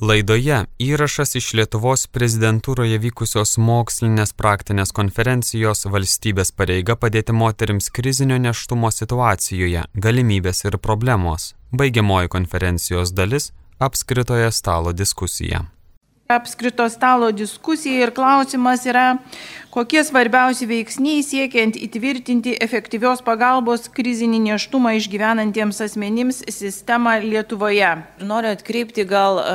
Laidoje įrašas iš Lietuvos prezidentūroje vykusios mokslinės praktinės konferencijos valstybės pareiga padėti moteriams krizinio neštumo situacijoje - galimybės ir problemos. Baigiamoji konferencijos dalis - apskritoje stalo diskusija. Apskrito stalo diskusija ir klausimas yra, Kokie svarbiausi veiksniai siekiant įtvirtinti efektyvios pagalbos krizinį neštumą išgyvenantiems asmenims sistemą Lietuvoje? Noriu atkreipti gal e,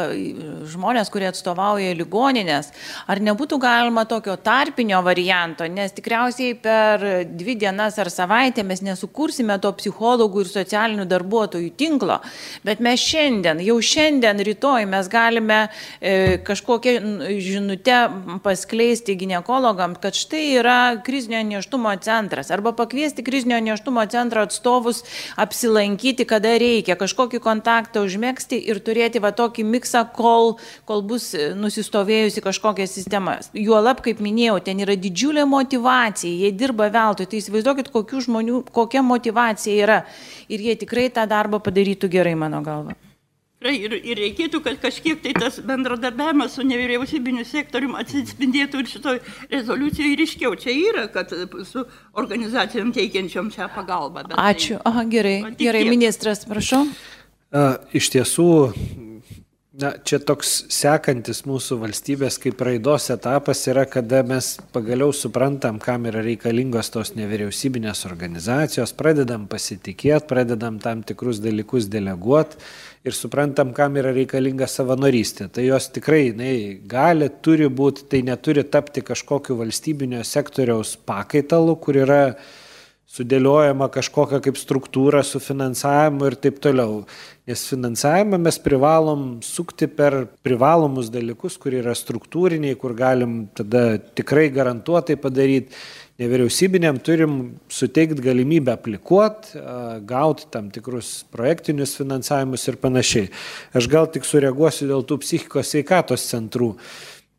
žmonės, kurie atstovauja ligoninės, ar nebūtų galima tokio tarpinio varianto, nes tikriausiai per dvi dienas ar savaitę mes nesukursime to psichologų ir socialinių darbuotojų tinklo, bet mes šiandien, jau šiandien, rytoj mes galime e, kažkokią žinutę paskleisti gynekologams, kad štai yra krizinio neštumo centras. Arba pakviesti krizinio neštumo centro atstovus apsilankyti, kada reikia, kažkokį kontaktą užmėgsti ir turėti va tokį miksą, kol, kol bus nusistovėjusi kažkokia sistema. Juolab, kaip minėjau, ten yra didžiulė motivacija, jie dirba veltui, tai įsivaizduokit, kokių žmonių, kokia motivacija yra. Ir jie tikrai tą darbą padarytų gerai, mano galva. Ir, ir reikėtų, kad kažkiek tai tas bendradarbiavimas su nevyriausybiniu sektoriumi atsispindėtų ir šitoj rezoliucijoje ir iškiau. Čia yra, kad su organizacijom teikiančiom šią pagalbą. Ačiū. Tai, Aha, gerai. Gerai, tiek. ministras, prašau. Iš tiesų, Na, čia toks sekantis mūsų valstybės kaip raidos etapas yra, kada mes pagaliau suprantam, kam yra reikalingos tos nevyriausybinės organizacijos, pradedam pasitikėti, pradedam tam tikrus dalykus deleguoti ir suprantam, kam yra reikalinga savanorystė. Tai jos tikrai jinai gali, turi būti, tai neturi tapti kažkokiu valstybinio sektoriaus pakaitalu, kur yra sudėliojama kažkokia kaip struktūra su finansavimu ir taip toliau. Nes finansavimą mes privalom sukti per privalomus dalykus, kur yra struktūriniai, kur galim tada tikrai garantuotai padaryti nevyriausybinėm turim suteikt galimybę aplikuot, gauti tam tikrus projektinius finansavimus ir panašiai. Aš gal tik sureaguosiu dėl tų psichikos sveikatos centrų.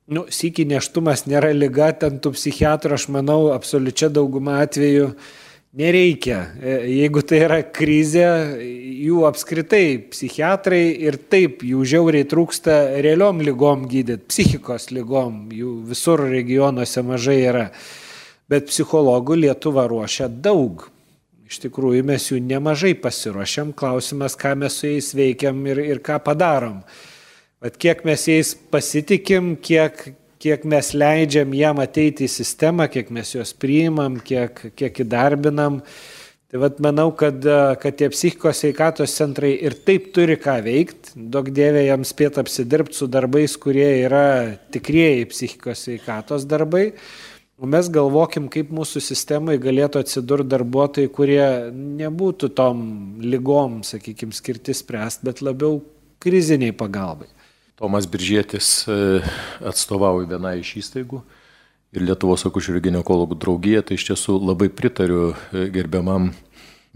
Nu, sėki neštumas nėra lyga, ten tų psichiatrų, aš manau, absoliučia dauguma atvejų nereikia. E, jeigu tai yra krizė, jų apskritai psichiatrai ir taip jų žiauriai trūksta realiom lygom gydyti, psichikos lygom, jų visur regionuose mažai yra bet psichologų Lietuva ruošia daug. Iš tikrųjų, mes jų nemažai pasiruošiam, klausimas, ką mes su jais veikiam ir, ir ką padarom. Bet kiek mes jais pasitikim, kiek, kiek mes leidžiam jam ateiti į sistemą, kiek mes juos priimam, kiek, kiek įdarbinam. Tai vad manau, kad, kad tie psichikos sveikatos centrai ir taip turi ką veikti, daug dievė jam spėt apsidirbti su darbais, kurie yra tikrieji psichikos sveikatos darbai. O mes galvokim kaip mūsų sistemoj galėtų atsidurt darbuotojai kurie nebūtų tom ligom sakykim skirti spręst bet labiau krizinei pagalbai tomas biržietis e, atstovauja vienai iš įstaigų ir Lietuvos akušerių gynekologų draugija, tai iš tiesų labai pritariu e, gerbiamam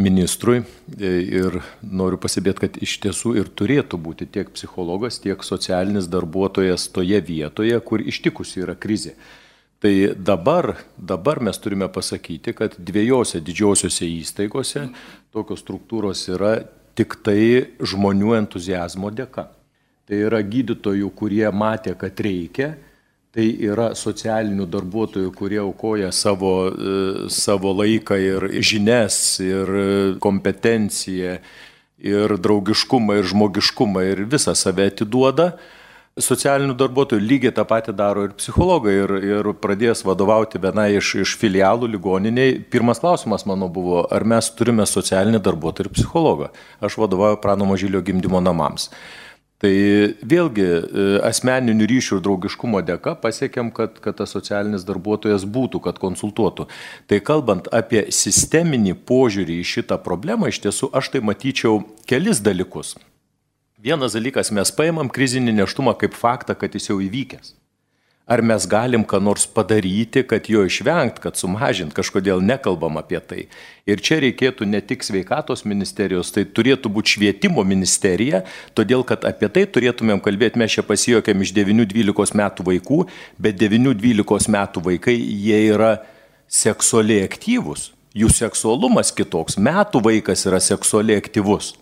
ministrui e, ir noriu pasibėti, kad iš tiesų ir turėtų būti tiek psichologas, tiek socialinis darbuotojas toje vietoje, kur ištikusi yra krizė. Tai dabar, dabar mes turime pasakyti, kad dviejose didžiosiuose įstaigose tokios struktūros yra tik tai žmonių entuzijazmo dėka. Tai yra gydytojų, kurie matė, kad reikia, tai yra socialinių darbuotojų, kurie aukoja savo, e, savo laiką ir žinias, ir kompetenciją, ir draugiškumą, ir žmogiškumą, ir visą save atiduoda socialinių darbuotojų lygiai tą patį daro ir psichologai. Ir, ir pradėjęs vadovauti viena iš, iš filialų ligoniniai, pirmas klausimas mano buvo, ar mes turime socialinį darbuotoją ir psichologą. Aš vadovauju Prano Mažylio gimdymo namams. Tai vėlgi e, asmeninių ryšių ir draugiškumo dėka pasiekėm, kad, kad tas socialinis darbuotojas būtų, kad konsultuotų. Tai kalbant apie sisteminį požiūrį į šitą problemą, iš tiesų aš tai matyčiau kelis dalykus. Vienas dalykas, mes paimam krizinį neštumą kaip faktą, kad jis jau įvykęs. Ar mes galim ką nors padaryti, kad jo išvengt, kad sumažint, kažkodėl nekalbam apie tai. Ir čia reikėtų ne tik sveikatos ministerijos, tai turėtų būti švietimo ministerija, todėl kad apie tai turėtumėm kalbėti, mes čia pasijokėm iš 9-12 metų vaikų, bet 9-12 metų vaikai, jie yra seksualiai aktyvus, jų seksualumas kitoks, metų vaikas yra seksualiai aktyvus.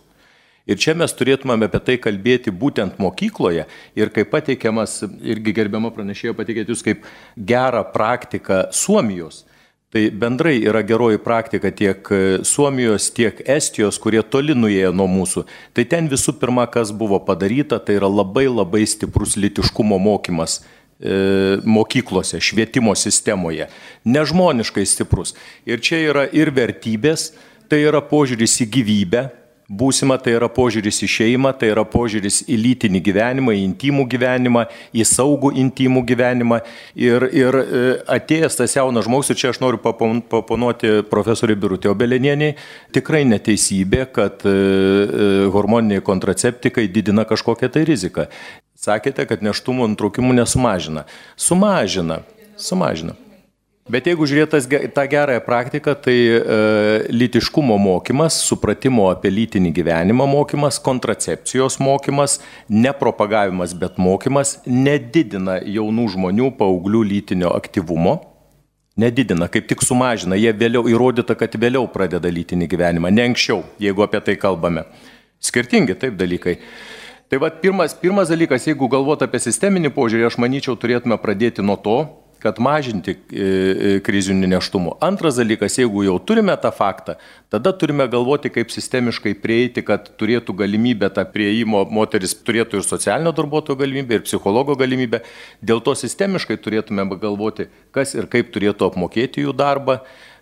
Ir čia mes turėtumėme apie tai kalbėti būtent mokykloje ir kaip pateikiamas, irgi gerbiama pranešėjo pateikėt jūs kaip gerą praktiką Suomijos. Tai bendrai yra geroji praktika tiek Suomijos, tiek Estijos, kurie toli nuėjo nuo mūsų. Tai ten visų pirma, kas buvo padaryta, tai yra labai labai stiprus litiškumo mokymas e, mokyklose, švietimo sistemoje. Nežmoniškai stiprus. Ir čia yra ir vertybės, tai yra požiūris į gyvybę, būsimą, tai yra požiūris į šeimą, tai yra požiūris į lytinį gyvenimą, į intimų gyvenimą, į saugų intimų gyvenimą. Ir, ir e, atėjęs tas jaunas žmogus, ir čia aš noriu paponuoti profesoriui Birutė Obelenieniai, tikrai neteisybė, kad e, e, hormoniniai kontraceptikai didina kažkokią tai riziką. Sakėte, kad neštumo nutraukimų nesumažina. Sumažina. Sumažina. Bet jeigu žiūrėtas tą gerąją praktiką, tai e, lytiškumo mokymas, supratimo apie lytinį gyvenimą mokymas, kontracepcijos mokymas, nepropagavimas, bet mokymas nedidina jaunų žmonių paauglių lytinio aktyvumo. Nedidina, kaip tik sumažina, jie vėliau įrodyta, kad vėliau pradeda lytinį gyvenimą, ne anksčiau, jeigu apie tai kalbame. Skirtingi taip dalykai. Tai vad pirmas, pirmas dalykas, jeigu galvot apie sisteminį požiūrį, aš manyčiau, turėtume pradėti nuo to, kad mažinti e, e, krizinį neštumą. Antras dalykas, jeigu jau turime tą faktą, tada turime galvoti, kaip sistemiškai prieiti, kad turėtų galimybę tą prieimo, moteris turėtų ir socialinio darbuotojo galimybę, ir psichologo galimybę. Dėl to sistemiškai turėtume galvoti, kas ir kaip turėtų apmokėti jų darbą,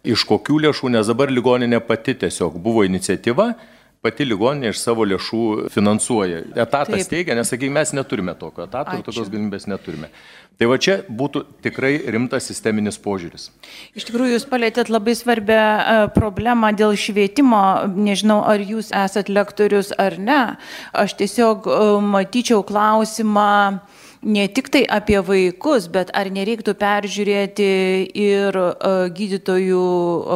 iš kokių lėšų, nes dabar ligoninė pati tiesiog buvo iniciatyva pati ligoninė iš savo lėšų finansuoja. Etatas Taip. teigia, nes, sakykime, mes neturime tokio etato Ačiū. ir tokios galimybės neturime. Tai va čia būtų tikrai rimtas sisteminis požiūris. Iš tikrųjų, jūs palėtėt labai svarbę e, problemą dėl švietimo. Nežinau, ar jūs esat lektorius ar ne. Aš tiesiog e, matyčiau klausimą ne tik tai apie vaikus, bet ar nereiktų peržiūrėti ir e, gydytojų,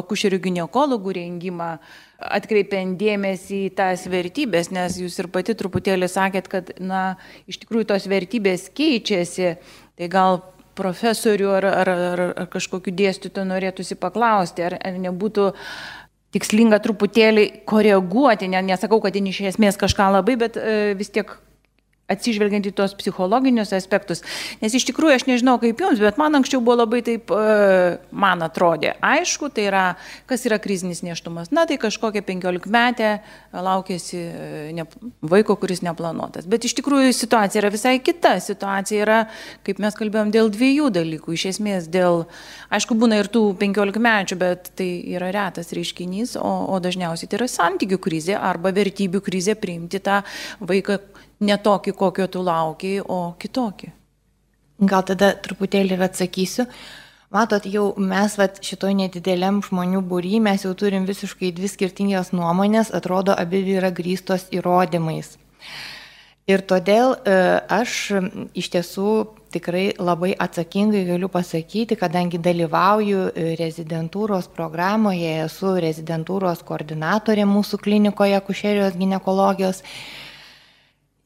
akušerių gynekologų rengimą atkreipiant dėmesį į tas vertybės, nes jūs ir pati truputėlį sakėt, kad, na, iš tikrųjų tos vertybės keičiasi, tai gal profesorių ar, ar, ar, ar kažkokiu dėstytoju norėtųsi paklausti, ar, ar nebūtų tikslinga truputėlį koreguoti, ne, nesakau, kad iš esmės kažką labai, bet e, vis tiek atsižvelgiant į tos psichologinius aspektus. Nes iš tikrųjų aš nežinau kaip jums, bet man anksčiau buvo labai taip, e, man atrodė, aišku, tai yra, kas yra krizinis neštumas. Na tai kažkokia 15 metė laukėsi e, ne, vaiko, kuris neplanuotas. Bet iš tikrųjų situacija yra visai kita. Situacija yra, kaip mes kalbėjom, dėl dviejų dalykų. Iš esmės dėl, aišku, būna ir tų 15 mečių, bet tai yra retas reiškinys, o, o dažniausiai tai yra santykių krizė arba vertybių krizė priimti tą vaiką ne tokį, kokio tu laukiai, o kitokį. Gal tada truputėlį ir atsakysiu. Matot, jau mes vat, šitoj nedideliam žmonių būry, mes jau turim visiškai dvi skirtingas nuomonės, atrodo, abi yra grįstos įrodymais. Ir todėl e, aš iš tiesų tikrai labai atsakingai galiu pasakyti, kadangi dalyvauju e, rezidentūros programoje, esu rezidentūros koordinatorė mūsų klinikoje kušerijos gynekologijos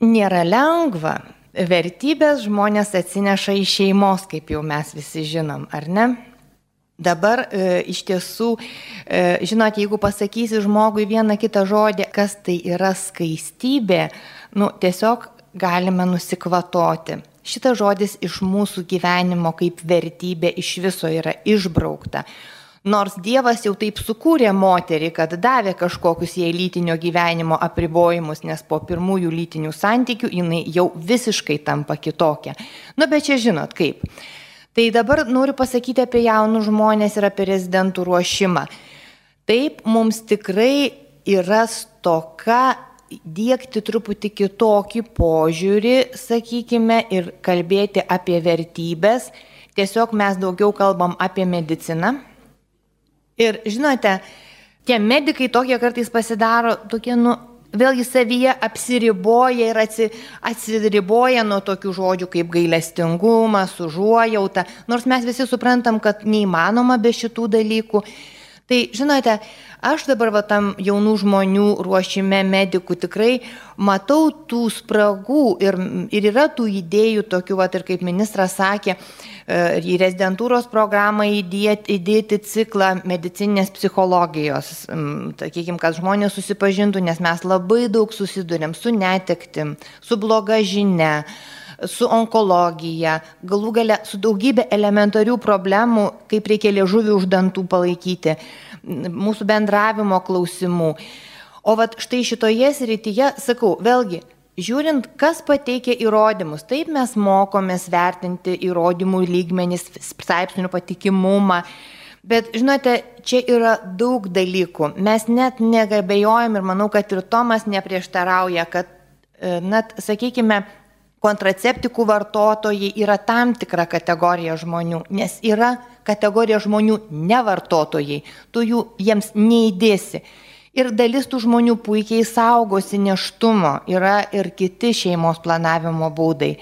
nėra lengva. Vertybės žmonės atsineša iš šeimos, kaip jau mes visi žinom, ar ne? Dabar e, iš tiesų, e, žinot, jeigu pasakysi žmogui vieną kitą žodį, kas tai yra skaistybė, nu, tiesiog galime nusikvatoti. Šitas žodis iš mūsų gyvenimo kaip vertybė iš viso yra išbraukta. Nors Dievas jau taip sukūrė moterį, kad davė kažkokius jai lytinio gyvenimo apribojimus, nes po pirmųjų lytinių santykių jinai jau visiškai tampa kitokia. Nu, bet čia žinot kaip. Tai dabar noriu pasakyti apie jaunus žmonės ir apie rezidentų ruošimą. Taip, mums tikrai yra stoka dėkti truputį kitokį požiūrį, sakykime, ir kalbėti apie vertybės. Tiesiog mes daugiau kalbam apie mediciną, Ir žinote, tie medikai tokie kartais pasidaro tokie, nu, vėlgi savyje apsiriboja ir atsi, atsiriboja nuo tokių žodžių kaip gailestingumas, užuojauta, nors mes visi suprantam, kad neįmanoma be šitų dalykų. Tai žinote, aš dabar va tam jaunų žmonių ruošime medikų tikrai matau tų spragų ir, ir yra tų idėjų tokių, va ir kaip ministras sakė, e, į rezidentūros programą įdėti, įdėti ciklą medicinės psichologijos, sakykime, kad žmonės susipažintų, nes mes labai daug susidurėm su netektim, su bloga žinia su onkologija, galų gale su daugybė elementarių problemų, kaip reikia liežuvį už dantų palaikyti, mūsų bendravimo klausimų. O vat štai šitoje srityje, sakau, vėlgi, žiūrint, kas pateikia įrodymus, taip mes mokomės vertinti įrodymų lygmenis, straipsnių patikimumą. Bet, žinote, čia yra daug dalykų. Mes net negabėjojam ir manau, kad ir Tomas neprieštarauja, kad, e, net, sakykime, kontraceptikų vartotojai yra tam tikra kategorija žmonių, nes yra kategorija žmonių nevartotojai, tu jų jiems neįdėsi. Ir dalis tų žmonių puikiai saugosi neštumo, yra ir kiti šeimos planavimo būdai.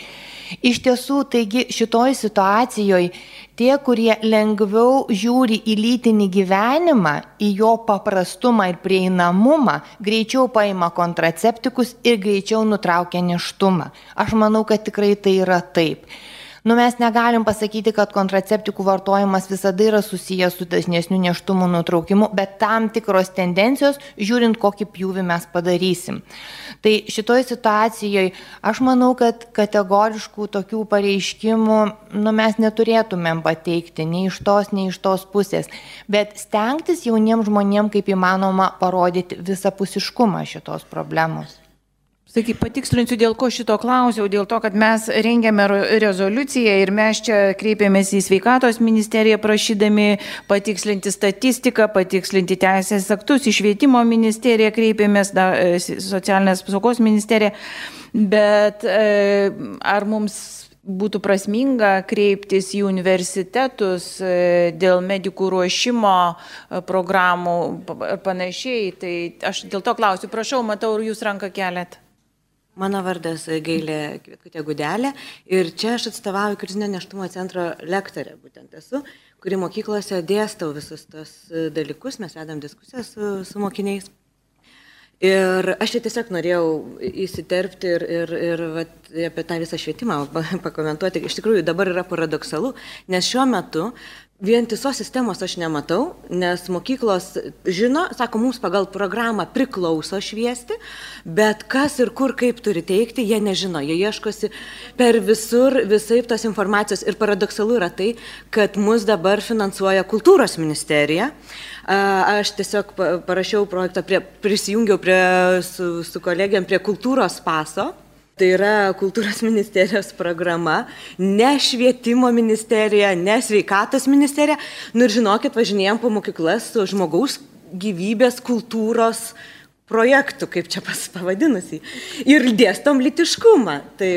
Iš tiesų, taigi šitoj situacijoje tie, kurie lengviau žiūri į lytinį gyvenimą, į jo paprastumą ir prieinamumą, greičiau paima kontraceptikus ir greičiau nutraukia neštumą. Aš manau, kad tikrai tai yra taip. Nu, mes negalim pasakyti, kad kontraceptikų vartojimas visada yra susijęs su dažnesniu neštumo nutraukimu, bet tam tikros tendencijos, žiūrint, kokį pjūvį mes padarysim. Tai šitoje situacijoje aš manau, kad kategoriškų tokių pareiškimų nu, mes neturėtumėm pateikti nei iš tos, nei iš tos pusės, bet stengtis jauniems žmonėms kaip įmanoma parodyti visapusiškumą šitos problemos. Sakyk, patikslinsiu, dėl ko šito klausiau, dėl to, kad mes rengėme rezoliuciją ir mes čia kreipėmės į sveikatos ministeriją prašydami patikslinti statistiką, patikslinti teisės aktus, į švietimo ministeriją kreipėmės, da, e, socialinės apsaugos ministeriją, bet e, ar mums būtų prasminga kreiptis į universitetus e, dėl medikų ruošimo programų ir panašiai. Tai aš dėl to klausiu, prašau, matau, ar jūs ranką keliat. Mano vardas Gailė Kvietkutė Gudelė ir čia aš atstovauju krizinio neštumo centro lektorė, būtent esu, kuri mokyklose dėstau visus tos dalykus, mes vedam diskusiją su, su mokiniais. Ir aš čia tiesiog norėjau įsiterpti ir, ir, ir vat, apie tą visą švietimą pakomentuoti. Iš tikrųjų dabar yra paradoksalu, nes šiuo metu Vientisos sistemos aš nematau, nes mokyklos žino, sako, mums pagal programą priklauso šviesti, bet kas ir kur kaip turi teikti, jie nežino, jie ieškosi per visur visai tos informacijos ir paradoksalu yra tai, kad mus dabar finansuoja kultūros ministerija. Aš tiesiog parašiau projektą, prie, prisijungiau prie, su, su kolegiam prie kultūros paso Tai yra kultūros ministerijos programa, ne švietimo ministerija, ne sveikatos ministerija. Nu ir žinokit, važinėjom po mokyklas su žmogaus gyvybės kultūros projektų, kaip čia pas pavadinusi. Ir dėstom litiškumą. Tai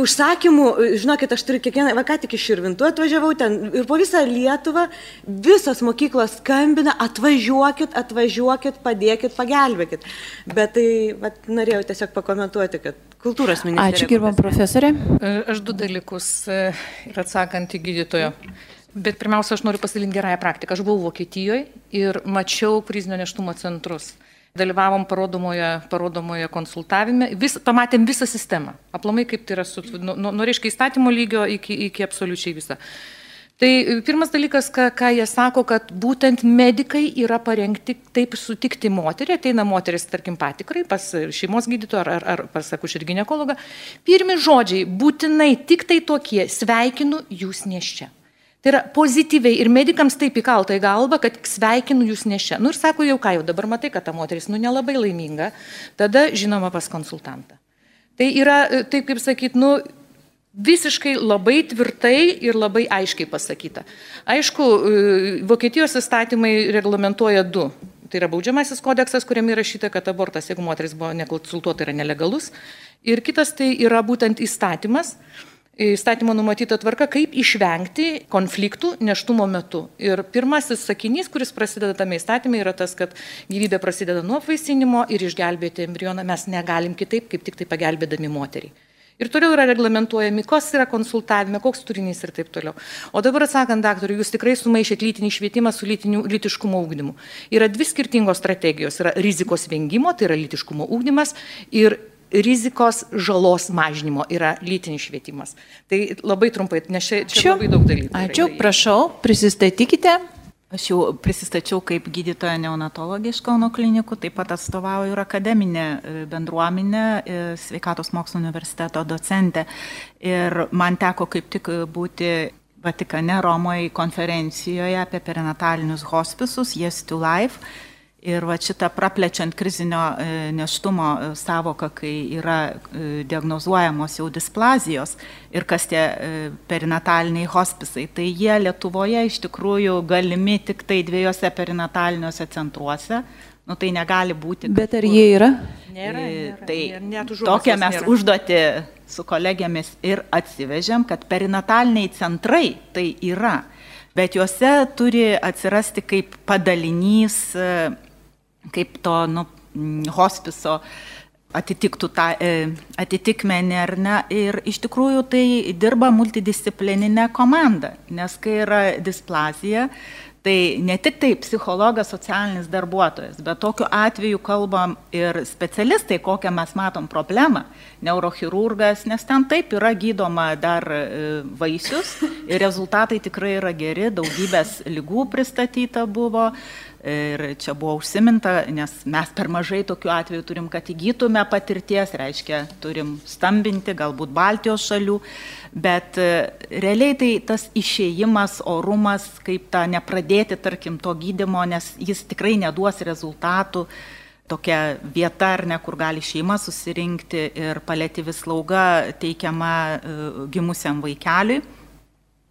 užsakymų, žinokit, aš turiu kiekvieną, va ką tik iš Širvintų atvažiavau ten ir po visą Lietuvą visos mokyklos skambina, atvažiuokit, atvažiuokit, padėkit, pagelbėkit. Bet tai va, norėjau tiesiog pakomentuoti, kad kultūros ministerija. Ačiū, gerbam profesorė. Aš du dalykus ir atsakant į gydytojo. Bet pirmiausia, aš noriu pasidalinti gerąją praktiką. Aš buvau Vokietijoje ir mačiau krizinio neštumo centrus. Dalyvavom parodomoje, parodomoje konsultavime, vis, pamatėm visą sistemą. Aplamai kaip tai yra, su, nuo, nu, nu, reiškia, įstatymo lygio iki, iki absoliučiai visą. Tai pirmas dalykas, ką, ką jie sako, kad būtent medikai yra parengti taip sutikti moterį, ateina moteris, tarkim, patikrai pas šeimos gydytoją ar, ar, ar pas akušer gynekologą. Pirmi žodžiai būtinai tik tai tokie, sveikinu jūs neščia. Tai yra pozityviai ir medikams taip įkalta į galvą, kad sveikinu jūs nešia. Nu ir sako, jau ką, jau dabar matai, kad ta moteris, nu nelabai laiminga, tada žinoma pas konsultantą. Tai yra, e, taip kaip sakyt, nu, visiškai labai tvirtai ir labai aiškiai pasakyta. Aišku, e, Vokietijos įstatymai reglamentuoja du. Tai yra baudžiamasis kodeksas, kuriame įrašyta, kad abortas, jeigu moteris buvo nekonsultuota, yra nelegalus. Ir kitas tai yra būtent įstatymas, įstatymo numatyta tvarka, kaip išvengti konfliktų neštumo metu. Ir pirmasis sakinys, kuris prasideda tame įstatymė, yra tas, kad gyvybė prasideda nuo apvaisinimo ir išgelbėti embrioną mes negalim kitaip, kaip tik tai pagelbėdami moteriai. Ir toliau yra reglamentuojami, kas yra konsultavime, koks turinys ir taip toliau. O dabar atsakant, daktarui, jūs tikrai sumaišėt lytinį švietimą su lytiniu, lytiškumo ūkdymu. Yra dvi skirtingos strategijos. Yra rizikos vengimo, tai yra lytiškumo ūkdymas, ir rizikos žalos mažinimo yra lytinis švietimas. Tai labai trumpai, nes čia, čia labai daug dalykų. Ačiū, prašau, prisistatykite. Aš jau prisistačiau kaip gydytoja neonatologė iš Kauno klinikų, taip pat atstovauju ir akademinę e, bendruomenę, e, sveikatos mokslo universiteto docentė. Ir man teko kaip tik būti Vatikane Romoje konferencijoje apie perinatalinius hospisus, Yes to Life. Ir va šitą praplečiant krizinio e, neštumo e, savoką, kai yra e, diagnozuojamos jau displazijos ir kas tie perinataliniai hospisai, tai jie Lietuvoje iš tikrųjų galimi tik tai dviejose perinataliniuose centruose. Nu, tai negali būti. Bet ar jie yra? Nėra. nėra tai nėra, tokią mes nėra. užduoti su kolegiamis ir atsivežėm, kad perinataliniai centrai tai yra bet juose turi atsirasti kaip padalinys kaip to nu, hospiso atitiktų tą e, atitikmenį ar ne. Ir iš tikrųjų tai dirba multidisciplininė komanda, nes kai yra displazija, Tai ne tik tai psichologas, socialinis darbuotojas, bet tokiu atveju kalbam ir specialistai, kokią mes matom problemą, neurochirurgas, nes ten taip yra gydoma dar e, vaisius ir rezultatai tikrai yra geri, daugybės lygų pristatyta buvo, Ir čia buvo užsiminta, nes mes per mažai tokių atvejų turim, kad įgytume patirties, reiškia, turim stambinti, galbūt Baltijos šalių, bet e, realiai tai tas išėjimas, orumas, kaip tą nepradėti, tarkim, to gydimo, nes jis tikrai neduos rezultatų tokia vieta, ar ne, kur gali šeima susirinkti ir palėtyvi slauga teikiama uh, gimusiam vaikeliui.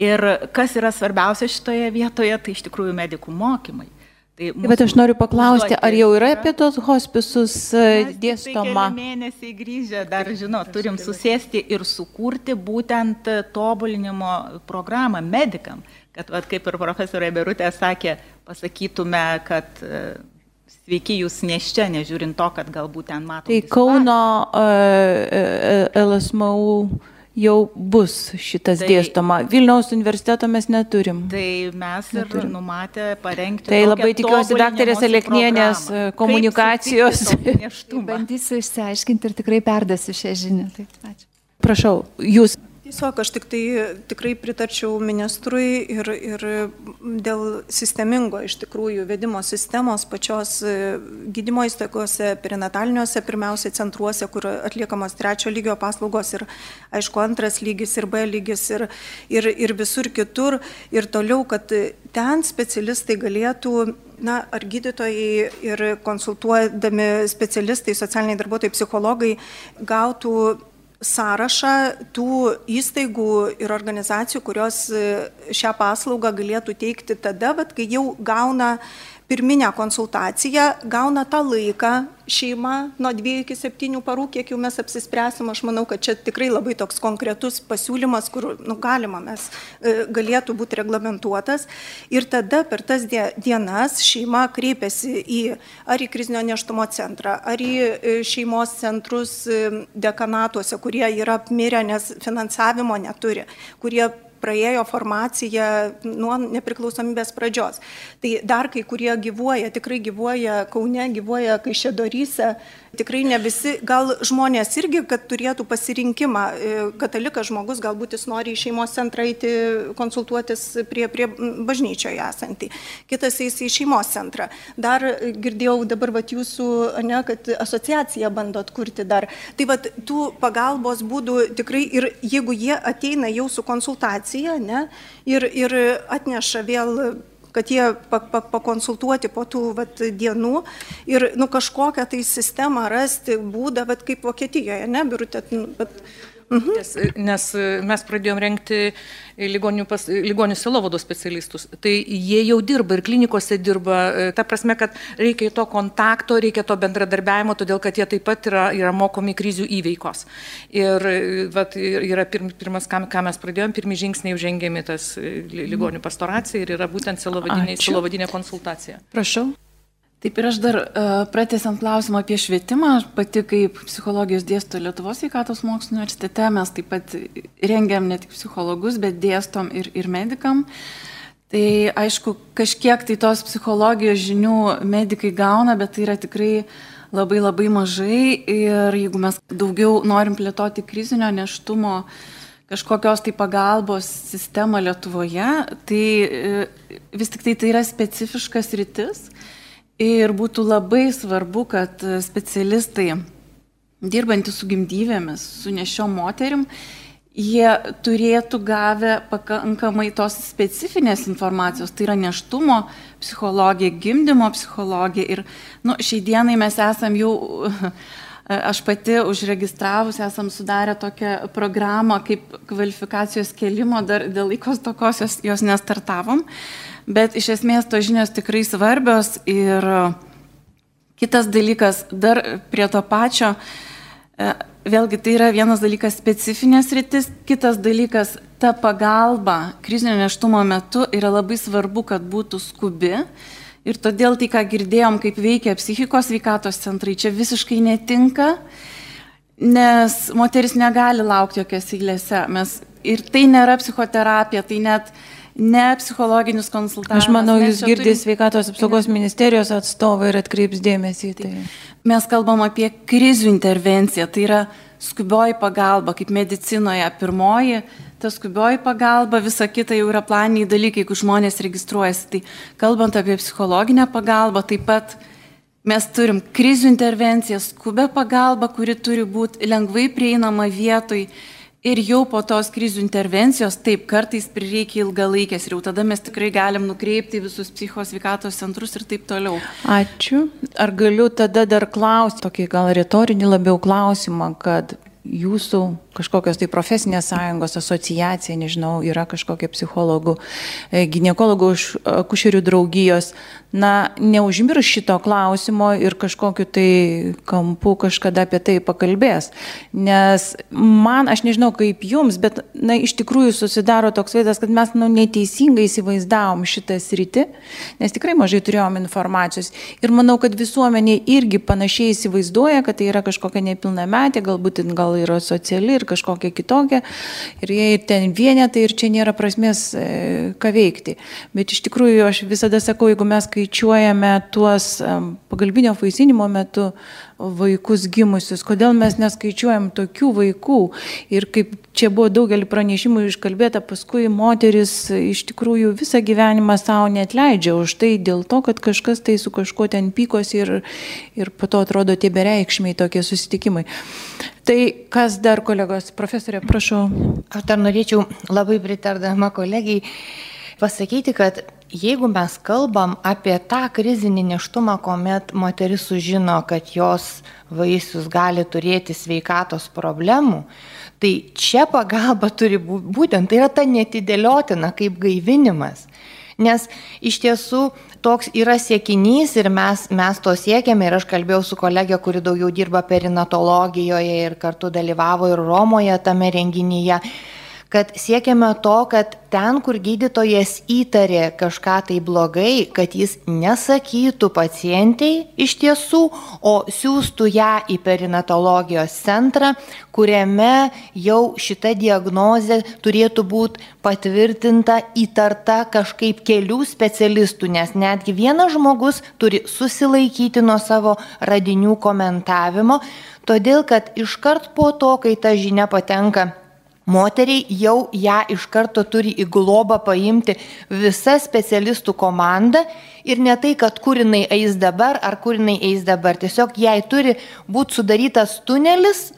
Ir kas yra svarbiausia šitoje vietoje, tai iš tikrųjų medikų mokymai. Tai Bet aš noriu paklausti, ar jau yra apie tos hospisus e, dėstoma? Tai mėnesiai grįžę, dar žinot, turim susėsti ir sukurti būtent tobulinimo programą medikam, kad, vat, kaip ir profesorė Berutė sakė, pasakytume, kad e, sveiki jūs neščia, nežiūrint to, kad galbūt ten matome. Tai Kauno uh, LSMU jau bus šitas tai, dėstoma. Vilniaus universiteto mes neturim. Tai mes ir neturim. numatę parengti. Tai labai tikiuosi daktarės Aleknienės e, komunikacijos. Bandysiu išsiaiškinti ir tikrai perdasiu šią žinią. Taip, ačiū. Prašau, jūs Tiesiog aš tik tai tikrai pritarčiau ministrui ir, ir dėl sistemingo iš tikrųjų vedimo sistemos pačios e, gydymo įstaigose, perinataliniuose, pirmiausia centruose, kur atliekamos trečio lygio paslaugos ir aišku antras lygis ir B lygis ir, ir, ir visur kitur. Ir toliau, kad ten specialistai galėtų na, ar gydytojai ir konsultuodami specialistai, socialiniai darbuotojai, psichologai gautų sąrašą tų įstaigų ir organizacijų, kurios e, šią paslaugą galėtų teikti tada, bet kai jau gauna pirminę konsultaciją, gauna tą laiką šeima nuo 2 iki 7 parų, kiek jau mes apsispręsim. Aš manau, kad čia tikrai labai toks konkretus pasiūlymas, kur nu, galima mes e, galėtų būti reglamentuotas. Ir tada per tas dienas šeima kreipiasi į ar į krizinio neštumo centrą, ar į e, šeimos centrus e, dekanatuose, kurie yra apmirę, nes finansavimo neturi, kurie praėjo formaciją nuo nepriklausomybės pradžios. Tai dar kai kurie gyvuoja, tikrai gyvuoja Kaune, gyvuoja Kaišėdoryse, tikrai ne visi, gal žmonės irgi, kad turėtų pasirinkimą, e, katalikas žmogus, galbūt jis nori į šeimos centrą eiti konsultuotis prie, prie bažnyčioje esantį, kitas eis į šeimos centrą. Dar girdėjau dabar vat, jūsų, ne, kad asociacija bando atkurti dar. Tai vat, tų pagalbos būdų tikrai ir jeigu jie ateina jau su konsultacija ne, ir, ir atneša vėl kad jie pakonsultuoti po tų vat, dienų ir nu, kažkokią tai sistemą rasti, būdą, vat, kaip Vokietijoje, ne, birutė, bet Mhm. Nes, nes mes pradėjom renkti ligonių, pas, ligonių silovados specialistus. Tai jie jau dirba ir klinikose dirba. Ta prasme, kad reikia to kontakto, reikia to bendradarbiavimo, todėl kad jie taip pat yra, yra mokomi krizių įveikos. Ir vat, yra pirm, pirmas, ką, ką mes pradėjom, pirmi žingsniai žengėmi tas ligonių pastoracija ir yra būtent silovadinė konsultacija. Prašau. Taip ir aš dar pratęsiant klausimą apie švietimą, pati kaip psichologijos dėsto Lietuvos sveikatos mokslo universitete, mes taip pat rengiam ne tik psichologus, bet dėstom ir, ir medikam. Tai aišku, kažkiek tai tos psichologijos žinių medikai gauna, bet tai yra tikrai labai labai mažai ir jeigu mes daugiau norim plėtoti krizinio neštumo kažkokios tai pagalbos sistemą Lietuvoje, tai e, vis tik tai tai yra specifiškas rytis Ir būtų labai svarbu, kad specialistai, dirbantys su gimdyvėmis, su nešiom moterim, jie turėtų gavę pakankamai tos specifinės informacijos, tai yra neštumo psichologija, gimdymo psichologija. Ir nu, šiai dienai mes esam jau, aš pati užregistravus, esam sudarę tokią programą kaip kvalifikacijos kelimo, dar dėl laikos tokos jos, jos nestartavom bet iš esmės tos žinios tikrai svarbios ir kitas dalykas, dar prie to pačio, e, vėlgi tai yra vienas dalykas specifinės rytis, kitas dalykas ta pagalba krizinio neštumo metu yra labai svarbu, kad būtų skubi. Ir todėl tai, ką girdėjom, kaip veikia psichikos veikatos centrai, čia visiškai netinka, nes moteris negali laukti jokiose eilėse. Mes, ir tai nėra psichoterapija, tai net uh, ne psichologinis konsultavimas. Aš manau, jūs girdite turim... sveikatos apsaugos ministerijos atstovą ir atkreips dėmesį į tai. Mes kalbam apie krizių intervenciją, tai yra skubioji pagalba, kaip medicinoje pirmoji, ta skubioji pagalba, visa kita jau yra planiniai dalykai, jeigu žmonės registruojasi. Tai kalbant apie psichologinę pagalbą, taip pat mes turim krizių intervenciją, skubę pagalbą, kuri turi būti lengvai prieinama vietoj Ir jau po tos krizių intervencijos, taip, kartais prireikia ilgalaikės ir jau tada mes tikrai galim nukreipti visus psichos sveikatos centrus ir taip toliau. Ačiū. Ar galiu tada dar klausti, tokį gal retorinį labiau klausimą, kad jūsų kažkokios tai profesinės sąjungos asociacija, nežinau, yra kažkokia psichologų, e, gynekologų, akušerių draugijos, na, neužmirs šito klausimo ir kažkokiu tai kampu kažkada apie tai pakalbės. Nes man, aš nežinau kaip jums, bet, na, iš tikrųjų susidaro toks vaizdas, kad mes, na, neteisingai įsivaizdavom šitą sritį, nes tikrai mažai turėjom informacijos. Ir manau, kad visuomenė irgi panašiai įsivaizduoja, kad tai yra kažkokia nepilnametė, galbūt gal yra sociali ir ir kažkokia kitokia, ir jie ir ten vienetai, ir čia nėra prasmės e, ką veikti. Bet iš tikrųjų aš visada sakau, jeigu mes skaičiuojame tuos pagalbinio vaisinimo metu vaikus gimusius, kodėl mes neskaičiuojam tokių vaikų. Ir kaip čia buvo daugelį pranešimų iškalbėta, paskui moteris iš tikrųjų visą gyvenimą savo net leidžia už tai dėl to, kad kažkas tai su kažkuo ten pykosi ir, ir po to atrodo tie bereikšmiai tokie susitikimai. Tai kas dar kolegos, profesorė, prašau. Aš dar norėčiau labai pritardama kolegijai pasakyti, kad jeigu mes kalbam apie tą krizinį neštumą, kuomet moteris sužino, kad jos vaisius gali turėti sveikatos problemų, tai čia pagalba turi būti, būtent tai yra ta netidėliotina kaip gaivinimas. Nes iš tiesų toks yra siekinys ir mes, mes to siekiame ir aš kalbėjau su kolegė, kuri daugiau dirba perinatologijoje ir kartu dalyvavo ir Romoje tame renginyje kad siekiame to, kad ten, kur gydytojas įtarė kažką tai blogai, kad jis nesakytų pacientiai iš tiesų, o siūstų ją į perinatologijos centrą, kuriame jau šita diagnozė turėtų būti patvirtinta, įtarta kažkaip kelių specialistų, nes netgi vienas žmogus turi susilaikyti nuo savo radinių komentavimo, todėl kad iškart po to, kai ta žinia patenka Moteriai jau ją iš karto turi į globą paimti visa specialistų komanda ir ne tai, kad kur jinai eis dabar ar kur jinai eis dabar. Tiesiog jai turi būti sudarytas tunelis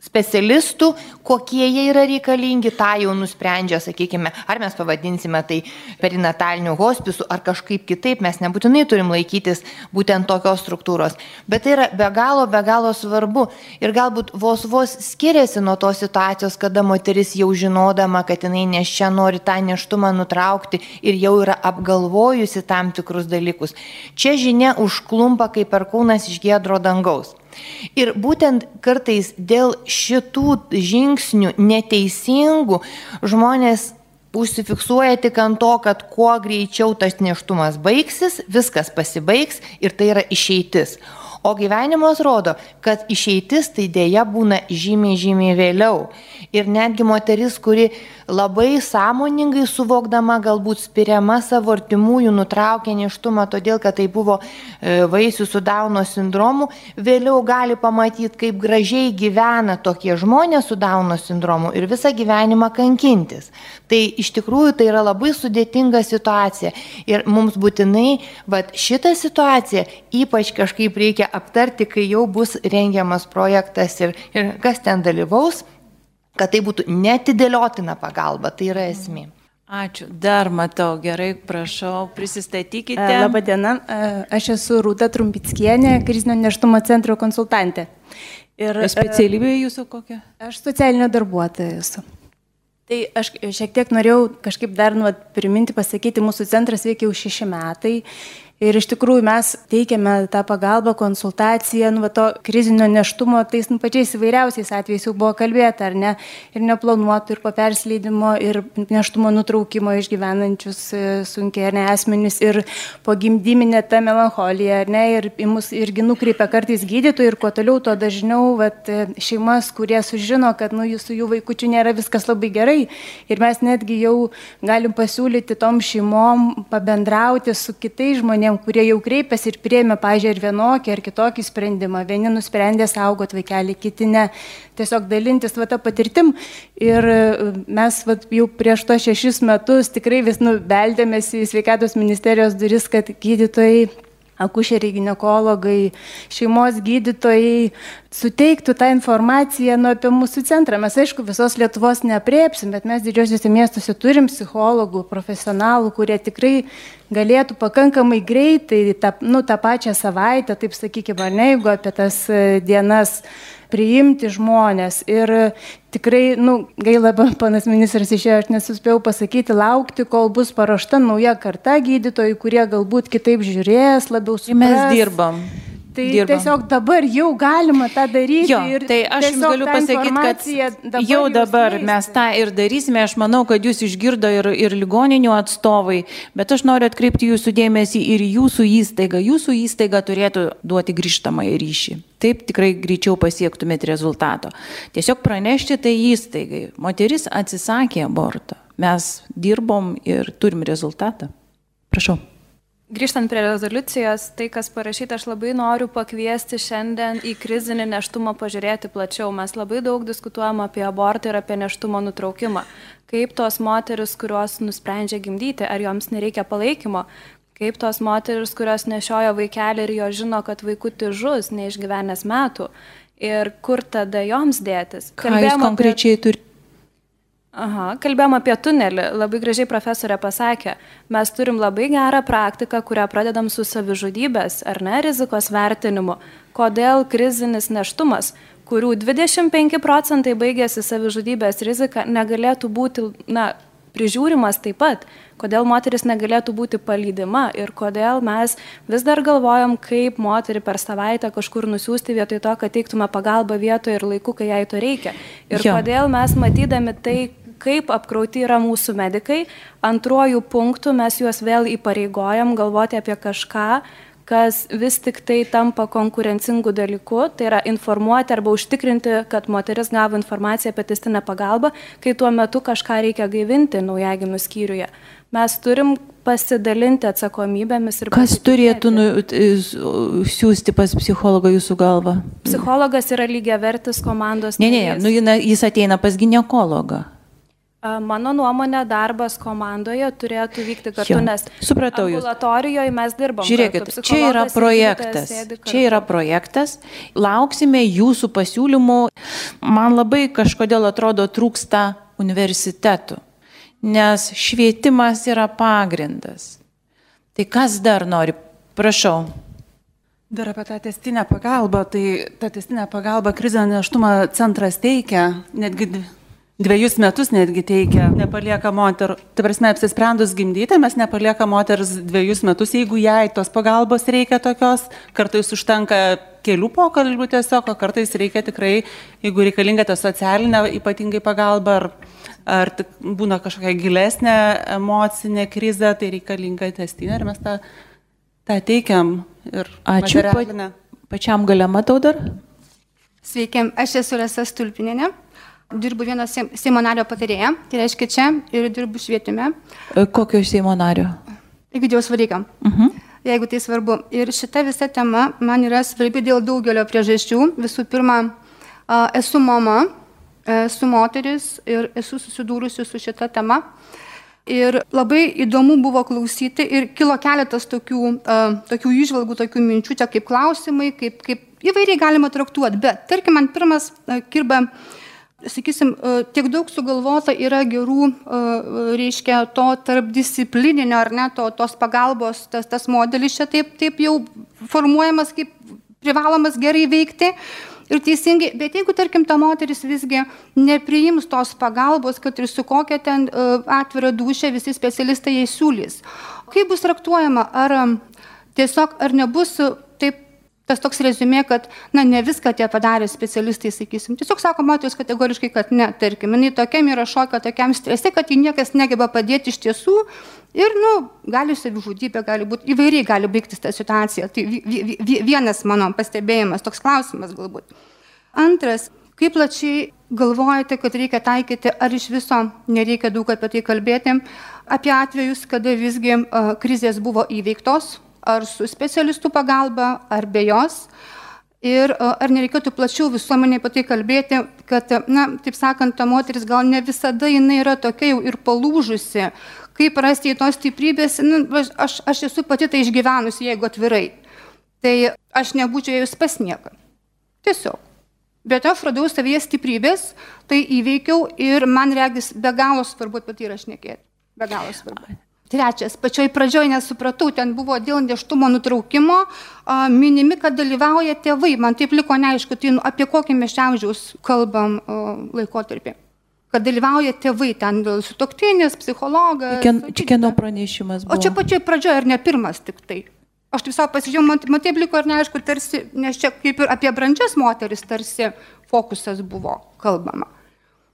specialistų, kokie jie yra reikalingi, tą jau nusprendžia, sakykime, ar mes pavadinsime tai perinataliniu hospisu, ar kažkaip kitaip, mes nebūtinai turim laikytis būtent tokios struktūros. Bet tai yra be galo, be galo svarbu ir galbūt vos vos skiriasi nuo tos situacijos, kada moteris jau žinodama, kad jinai nes čia nori tą neštumą nutraukti ir jau yra apgalvojusi tam tikrus dalykus. Čia žinia užklumpa kaip perkūnas iš gėdro dangaus. Ir būtent kartais dėl šitų žingsnių neteisingų žmonės užsifiksuoja tik ant to, kad kuo greičiau tas neštumas baigsis, viskas pasibaigs ir tai yra išeitis. O gyvenimas rodo, kad išeitis tai dėja būna žymiai, žymiai vėliau. Ir netgi moteris, kuri labai sąmoningai suvokdama, galbūt spiriama savo artimųjų nutraukė neštumą, todėl kad tai buvo e, vaisių su Dauno sindromu, vėliau gali pamatyti, kaip gražiai gyvena tokie žmonės su Dauno sindromu ir visą gyvenimą kankintis. Tai iš tikrųjų tai yra labai sudėtinga situacija. Ir mums būtinai, bet šitą situaciją ypač kažkaip reikia aptarti, kai jau bus rengiamas projektas ir, ir kas ten dalyvaus, kad tai būtų netidėliotina pagalba, tai yra esmė. Ačiū. Dar matau, gerai, prašau, prisistatykite. E, Labą dieną, e, aš esu Rūta Trumpickienė, krizinio neštumo centro konsultantė. Ir e, specialybė jūsų kokia? Aš socialinė darbuotoja esu. Tai aš šiek tiek norėjau kažkaip dar nu, priminti, pasakyti, mūsų centras veikia jau šeši metai Ir iš tikrųjų mes teikiame tą pagalbą, konsultaciją, nu, to krizinio neštumo, tais nu, pačiais įvairiausiais atvejais jau buvo kalbėta, ar ne, ir neplanuotų, ir po persleidimo, ir neštumo nutraukimo išgyvenančius e, sunkiai ar ne asmenys, ir po gimdyminę tą melancholija, ar ne, ir į mus irgi nukreipia kartais gydytojai, ir kuo toliau, tuo dažniau vat, e, šeimas, kurie sužino, kad nu, jūsų jų vaikųčių nėra viskas labai gerai, ir mes netgi jau galim pasiūlyti tom šeimom pabendrauti su kitais žmonėmis žmonėm, kurie jau kreipiasi ir prieimė, pažiūrėjau, ir vienokį ar kitokį sprendimą. Vieni nusprendė saugot vaikelį, kiti ne. Tiesiog dalintis va tą patirtim. Ir e, mes va, jau prieš to šešis metus tikrai vis nubeldėmės į sveikatos ministerijos duris, kad gydytojai akušeriai, gynekologai, šeimos gydytojai suteiktų tą informaciją nu, apie mūsų centrą. Mes, aišku, visos Lietuvos nepriepsim, bet mes didžiosiuose miestuose turim psichologų, profesionalų, kurie tikrai galėtų pakankamai greitai, tą, nu, tą pačią savaitę, taip sakykime, ar ne, jeigu apie tas e, dienas priimti žmonės. Ir tikrai, nu, gaila, panas ministras išėjo, aš nesuspėjau pasakyti, laukti, kol bus paruošta nauja karta gydytojų, kurie galbūt kitaip žiūrės, labiau supras. Mes dirbam. Tai dirbam. tiesiog dabar jau galima tą daryti. Jo, tai aš jums galiu pasakyti, kad dabar jau dabar mes tą ir darysime. Aš manau, kad jūs išgirdo ir, ir ligoninių atstovai, bet aš noriu atkreipti jūsų dėmesį ir jūsų įstaigą. Jūsų įstaiga turėtų duoti grįžtamą į ryšį. Taip tikrai greičiau pasiektumėt rezultato. Tiesiog pranešti tai įstaigai. Moteris atsisakė aborto. Mes dirbom ir turim rezultatą. Prašau. Grįžtant prie rezoliucijos, tai kas parašyta, aš labai noriu pakviesti šiandien į krizinį neštumą pažiūrėti plačiau. Mes labai daug diskutuojam apie abortą ir apie neštumo nutraukimą. Kaip tos moteris, kurios nusprendžia gimdyti, ar joms nereikia palaikymo, kaip tos moteris, kurios nešioja vaikelį ir jo žino, kad vaikutį žus neišgyvenęs metų ir kur tada joms dėtis. Kalbėjom jūs konkrečiai apie... turite? Aha, kalbėjom apie tunelį, labai gražiai profesorė pasakė, mes turim labai gerą praktiką, kurią pradedam su savižudybės ar ne rizikos vertinimu. Kodėl krizinis neštumas, kurių 25 procentai baigėsi savižudybės rizika, negalėtų būti, na, prižiūrimas taip pat, kodėl moteris negalėtų būti palydima ir kodėl mes vis dar galvojam, kaip moterį per savaitę kažkur nusiųsti vietoj to, kad teiktume pagalbą vietoje ir laiku, kai jai to reikia. Ir jo. kodėl mes matydami tai, kaip apkrauti yra mūsų medikai. Antruoju punktu mes juos vėl įpareigojam galvoti apie kažką, kas vis tik tai tampa konkurencingų dalykų, tai yra informuoti arba užtikrinti, kad moteris gavo informaciją apie testinę pagalbą, kai tuo metu kažką reikia gaivinti naujagimių skyriuje. Mes turim pasidalinti atsakomybėmis ir... Kas turėtų nu, siūsti pas psichologą jūsų galvą? Psichologas yra lygiai vertis komandos. Ne, ne, nu, jis ateina pas gynekologą. Mano nuomonė, darbas komandoje turėtų vykti kartu, jo, nes supratau jūs. Ambulatorijoje mes dirbame. Žiūrėkit, čia yra projektas. Čia yra projektas. Lauksime jūsų pasiūlymų. Man labai kažkodėl atrodo trūksta universitetų, nes švietimas yra pagrindas. Tai kas dar nori? Prašau. Dar apie tą testinę pagalbą, tai tą testinę pagalbą krizę neštumą centras teikia, netgi dviejus metus netgi teikia, nepalieka moterų. Tai prasme, apsisprendus gimdyti, mes nepalieka moters dviejus metus, jeigu jai tos pagalbos reikia tokios, kartais užtenka kelių pokalbių tiesiog, o kartais reikia tikrai, jeigu reikalinga ta socialinė ypatingai pagalba ar, ar būna kažkokia gilesnė emocinė krizė, tai reikalinga testinė ir mes tą, tą teikiam. Ačiū. Pa, pačiam gale matau dar. Sveiki, aš esu Rasa Stulpinėne. Dirbu vieno Seimo nario patarėja, tai reiškia čia ir dirbu švietime. E, kokio Seimo nario? Egidiaus varykam. Uh mhm. -huh. Jeigu tai svarbu. Ir šita visa tema man yra svarbi dėl daugelio priežasčių. Visų pirma, esu mama, esu moteris ir esu susidūrusi su šita tema. Ir labai įdomu buvo klausyti ir kilo keletas tokių, uh, tokių išvalgų, tokių minčių, čia kaip klausimai, kaip, kaip įvairiai galima traktuoti. Bet, tarkim, man pirmas uh, kirba, sakysim, uh, tiek daug sugalvota yra gerų, uh, reiškia, to tarpdisciplininio ar ne, to, tos pagalbos, tas, tas modelis čia taip, taip jau formuojamas kaip privalomas gerai veikti ir teisingai, bet jeigu, tarkim, ta moteris visgi nepriims tos pagalbos, kad ir su kokia ten atvira dušė visi specialistai jai siūlys, kaip bus traktuojama, ar tiesiog, ar nebus tas toks rezumė, kad, na, ne viską tie padarė specialistai, sakysim. Tiesiog sako moteris kategoriškai, kad ne, tarkim, jinai tokiam yra šoka, tokiam strese, kad ji niekas negeba padėti iš tiesų ir, nu, gali savižudybė, gali būti, įvairiai gali baigtis ta situacija. Tai vienas mano pastebėjimas, toks klausimas galbūt. Antras, kaip plačiai galvojate, kad reikia taikyti, ar iš viso nereikia daug apie tai kalbėti, apie atvejus, kada visgi krizės buvo įveiktos, ar su specialistų pagalba, ar be jos. Ir ar nereikėtų plačiau visuomenė apie tai kalbėti, kad, na, taip sakant, ta moteris gal ne visada jinai yra tokia jau ir palūžusi, kaip rasti į tos stiprybės, nu, aš, aš esu pati tai išgyvenusi, jeigu atvirai. Tai aš nebūčiau ėjus pas nieką. Tiesiog. Bet aš radau savyje stiprybės, tai įveikiau ir man regis be galo svarbu apie tai rašnekėti. Be galo svarbu. Trečias, pačioj pradžioj nesupratau, ten buvo dėl neštumo nutraukimo, a, minimi, kad dalyvauja tėvai, man taip liko neaišku, tai nu, apie kokį mes šiaužiaus kalbam a, laikotarpį. Kad dalyvauja tėvai, ten sutoktinis, psichologas. Čia kieno pranešimas buvo? O čia pačioj pradžioj ir ne pirmas tik tai. Aš taip savo pasižiūrėjau, man, man taip liko ir neaišku, tarsi, nes čia kaip ir apie brandžias moteris tarsi fokusas buvo kalbama.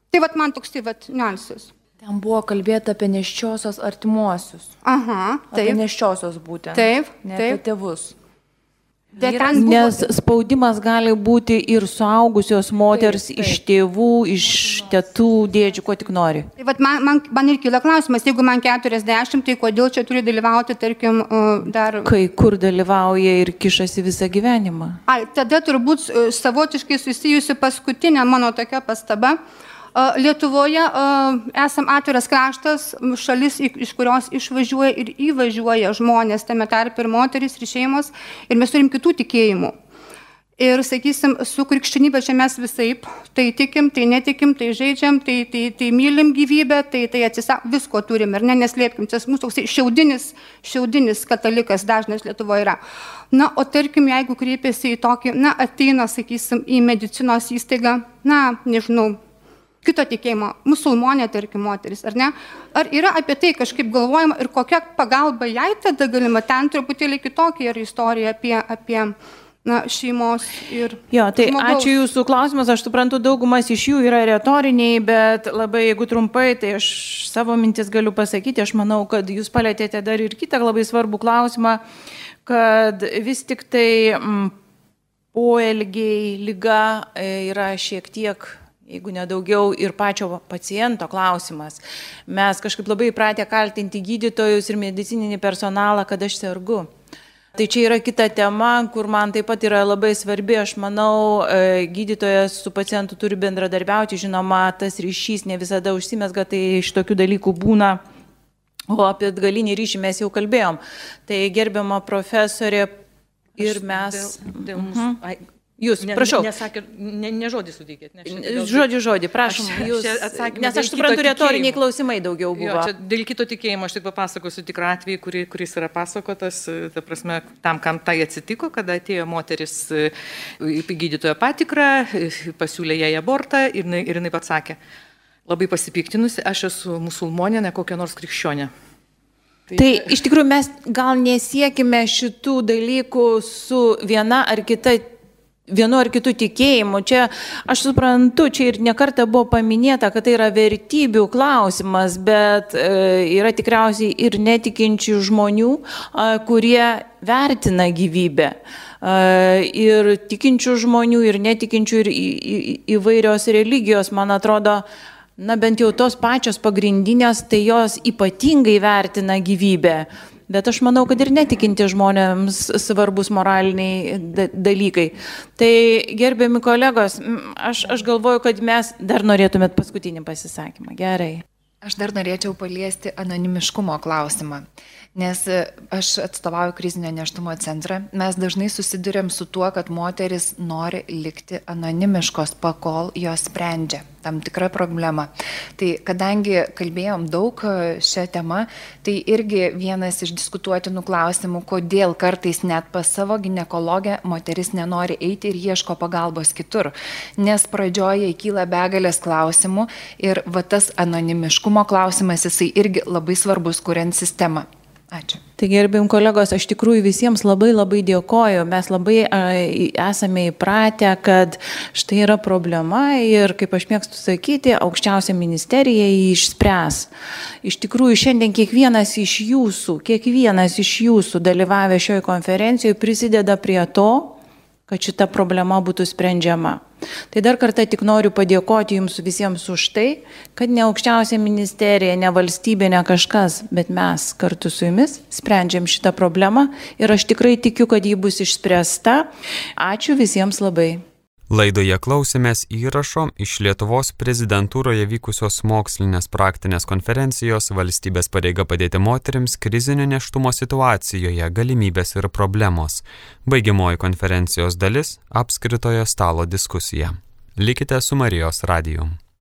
Tai vad man toks tai vad niuansas. Ten buvo kalbėta apie neščiosios artimuosius. Aha, taip. Apie neščiosios būtent. Taip, ne taip. apie tėvus. Bet ten buvo... Nes spaudimas gali būti ir suaugusios moters taip, taip. iš tėvų, iš tėtų, dėdžių, ko tik nori. Tai vat man, man, man ir kyla klausimas, jeigu man 40, tai kodėl čia turi dalyvauti, tarkim, dar... Kai kur dalyvauja ir kišasi visą gyvenimą. Ai, tada turbūt savotiškai susijusi paskutinė mano tokia pastaba. Lietuvoje esam atviras kraštas, šalis, iš kurios išvažiuoja ir įvažiuoja žmonės, tame tarp ir moteris, ir šeimos, ir mes turim kitų tikėjimų. Ir, sakysim, su krikščionybė čia mes visai, tai tikim, tai netikim, tai žaidžiam, tai, tai, tai mylim gyvybę, tai, tai atsisak, visko turim ir ne, neslėpkim, čia mūsų toks šiaudinis, šiaudinis katalikas dažnas Lietuvoje yra. Na, o tarkim, jeigu kreipiasi į tokį, na, ateina, sakysim, į medicinos įstaigą, na, nežinau, kito tikėjimo, musulmonė, tarkim, moteris, ar ne? Ar yra apie tai kažkaip galvojama ir kokia pagalba jai tada galima? Ten truputėlį kitokia yra istorija apie, apie na, šeimos ir... Jo, tai žmogaus. ačiū Jūsų klausimas, aš suprantu, daugumas iš jų yra retoriniai, bet labai jeigu trumpai, tai aš savo mintis galiu pasakyti, aš manau, kad Jūs palėtėte dar ir kitą labai svarbų klausimą, kad vis tik tai mm, poelgiai, lyga e, yra šiek tiek jeigu nedaugiau ir pačio paciento klausimas. Mes kažkaip labai įpratę kaltinti gydytojus ir medicininį personalą, kad aš sergu. Tai čia yra kita tema, kur man taip pat yra labai svarbi. Aš manau, e, gydytojas su pacientu turi bendradarbiauti, žinoma, tas ryšys ne visada užsimesga, tai iš tokių dalykų būna. O apie galinį ryšį mes jau kalbėjom. Tai gerbiama profesorė ir mes. Dėl, dėl mūsų, uh -huh. Jūs, ne, prašau. Nesakė, ne, ne žodį suteikėt. Ne, žodį, žodį, prašom. Aš, jūs, atsakymą, nes aš suprantu, retoriniai klausimai daugiau buvo. Jo, čia dėl kito tikėjimo aš tik papasakosiu tikrą atvejį, kuri, kuris yra pasakotas, ta prasme, tam, kam tai atsitiko, kada atėjo moteris į gydytojo patikrą, pasiūlė jai abortą ir, ir jinai pats sakė, labai pasipiktinusi, aš esu musulmonė, ne kokia nors krikščionė. Tai, tai iš tikrųjų mes gal nesiekime šitų dalykų su viena ar kita vienu ar kitu tikėjimu. Čia aš suprantu, čia ir nekarta buvo paminėta, kad tai yra vertybių klausimas, bet e, yra tikriausiai ir netikinčių žmonių, kurie vertina gyvybę. Ir tikinčių žmonių, ir netikinčių, ir į, į, įvairios religijos, man atrodo, na bent jau tos pačios pagrindinės, tai jos ypatingai vertina gyvybę. Bet aš manau, kad ir netikinti žmonėms svarbus moraliniai dalykai. Tai gerbiami kolegos, aš, aš galvoju, kad mes dar norėtumėt paskutinį pasisakymą. Gerai. Aš dar norėčiau paliesti anonimiškumo klausimą. Nes e, aš atstovauju krizinio neštumo centrą, mes dažnai susidurėm su tuo, kad moteris nori likti anonimiškos, pakol jos sprendžia tam tikrą problemą. Tai kadangi kalbėjom daug e, šią temą, tai irgi vienas iš diskutuotinų klausimų, kodėl kartais net pas savo gynekologę moteris nenori eiti ir ieško pagalbos kitur. Nes pradžioje kyla begalės klausimų ir va tas anonimiškumo klausimas, jisai irgi labai svarbus, kuriant sistemą. Ačiū. Tai gerbim kolegos, aš tikrųjų visiems labai labai dėkoju. Mes labai esame įpratę, kad štai yra problema ir, kaip aš mėgstu sakyti, aukščiausia ministerija jį išspręs. Iš tikrųjų, šiandien kiekvienas iš jūsų, kiekvienas iš jūsų dalyvavę šioje konferencijoje prisideda prie to, kad šita problema būtų sprendžiama. Tai dar kartą tik noriu padėkoti Jums visiems už tai, kad ne aukščiausia ministerija, ne valstybė, ne kažkas, bet mes kartu su Jumis sprendžiam šitą problemą ir aš tikrai tikiu, kad ji bus išspręsta. Ačiū visiems labai. Laidoje klausėmės įrašo iš Lietuvos prezidentūroje vykusios mokslinės praktinės konferencijos valstybės pareiga padėti moteriams krizinio neštumo situacijoje galimybės ir problemos. Baigiamoji konferencijos dalis - apskritojo stalo diskusija. Likite su Marijos radiju.